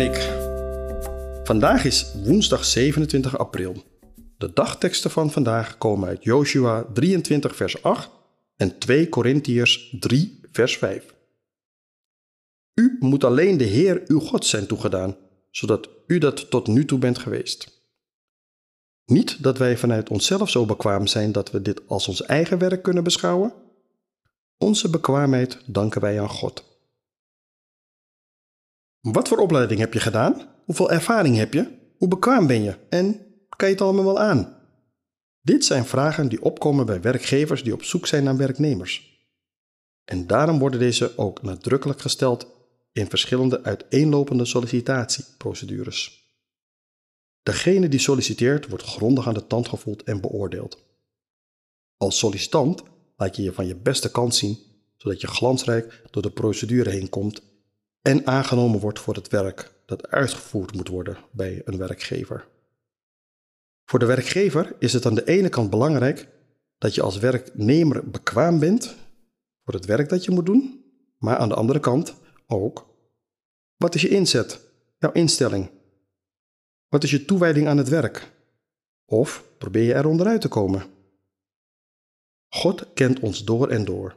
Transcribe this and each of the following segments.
Ik? Vandaag is woensdag 27 april. De dagteksten van vandaag komen uit Joshua 23 vers 8 en 2 Korintiërs 3 vers 5. U moet alleen de Heer uw God zijn toegedaan, zodat u dat tot nu toe bent geweest. Niet dat wij vanuit onszelf zo bekwaam zijn dat we dit als ons eigen werk kunnen beschouwen. Onze bekwaamheid danken wij aan God. Wat voor opleiding heb je gedaan? Hoeveel ervaring heb je? Hoe bekwaam ben je? En kan je het allemaal wel aan? Dit zijn vragen die opkomen bij werkgevers die op zoek zijn naar werknemers. En daarom worden deze ook nadrukkelijk gesteld in verschillende uiteenlopende sollicitatieprocedures. Degene die solliciteert wordt grondig aan de tand gevoeld en beoordeeld. Als sollicitant laat je je van je beste kant zien, zodat je glansrijk door de procedure heen komt en aangenomen wordt voor het werk dat uitgevoerd moet worden bij een werkgever. Voor de werkgever is het aan de ene kant belangrijk dat je als werknemer bekwaam bent voor het werk dat je moet doen, maar aan de andere kant ook wat is je inzet, jouw instelling? Wat is je toewijding aan het werk? Of probeer je er onderuit te komen? God kent ons door en door.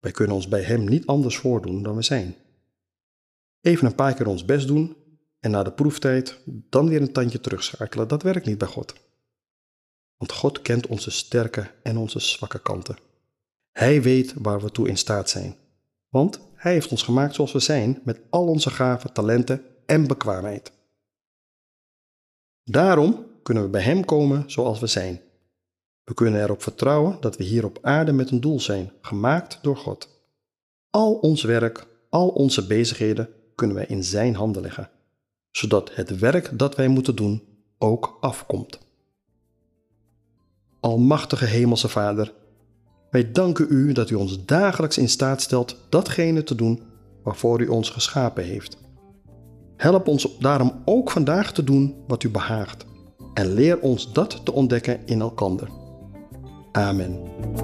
Wij kunnen ons bij Hem niet anders voordoen dan we zijn. Even een paar keer ons best doen en na de proeftijd dan weer een tandje terugschakelen, dat werkt niet bij God. Want God kent onze sterke en onze zwakke kanten. Hij weet waar we toe in staat zijn. Want Hij heeft ons gemaakt zoals we zijn, met al onze gaven, talenten en bekwaamheid. Daarom kunnen we bij Hem komen zoals we zijn. We kunnen erop vertrouwen dat we hier op aarde met een doel zijn, gemaakt door God. Al ons werk, al onze bezigheden kunnen wij in Zijn handen leggen, zodat het werk dat wij moeten doen ook afkomt. Almachtige Hemelse Vader, wij danken U dat U ons dagelijks in staat stelt datgene te doen waarvoor U ons geschapen heeft. Help ons daarom ook vandaag te doen wat U behaagt en leer ons dat te ontdekken in elkander. Amen.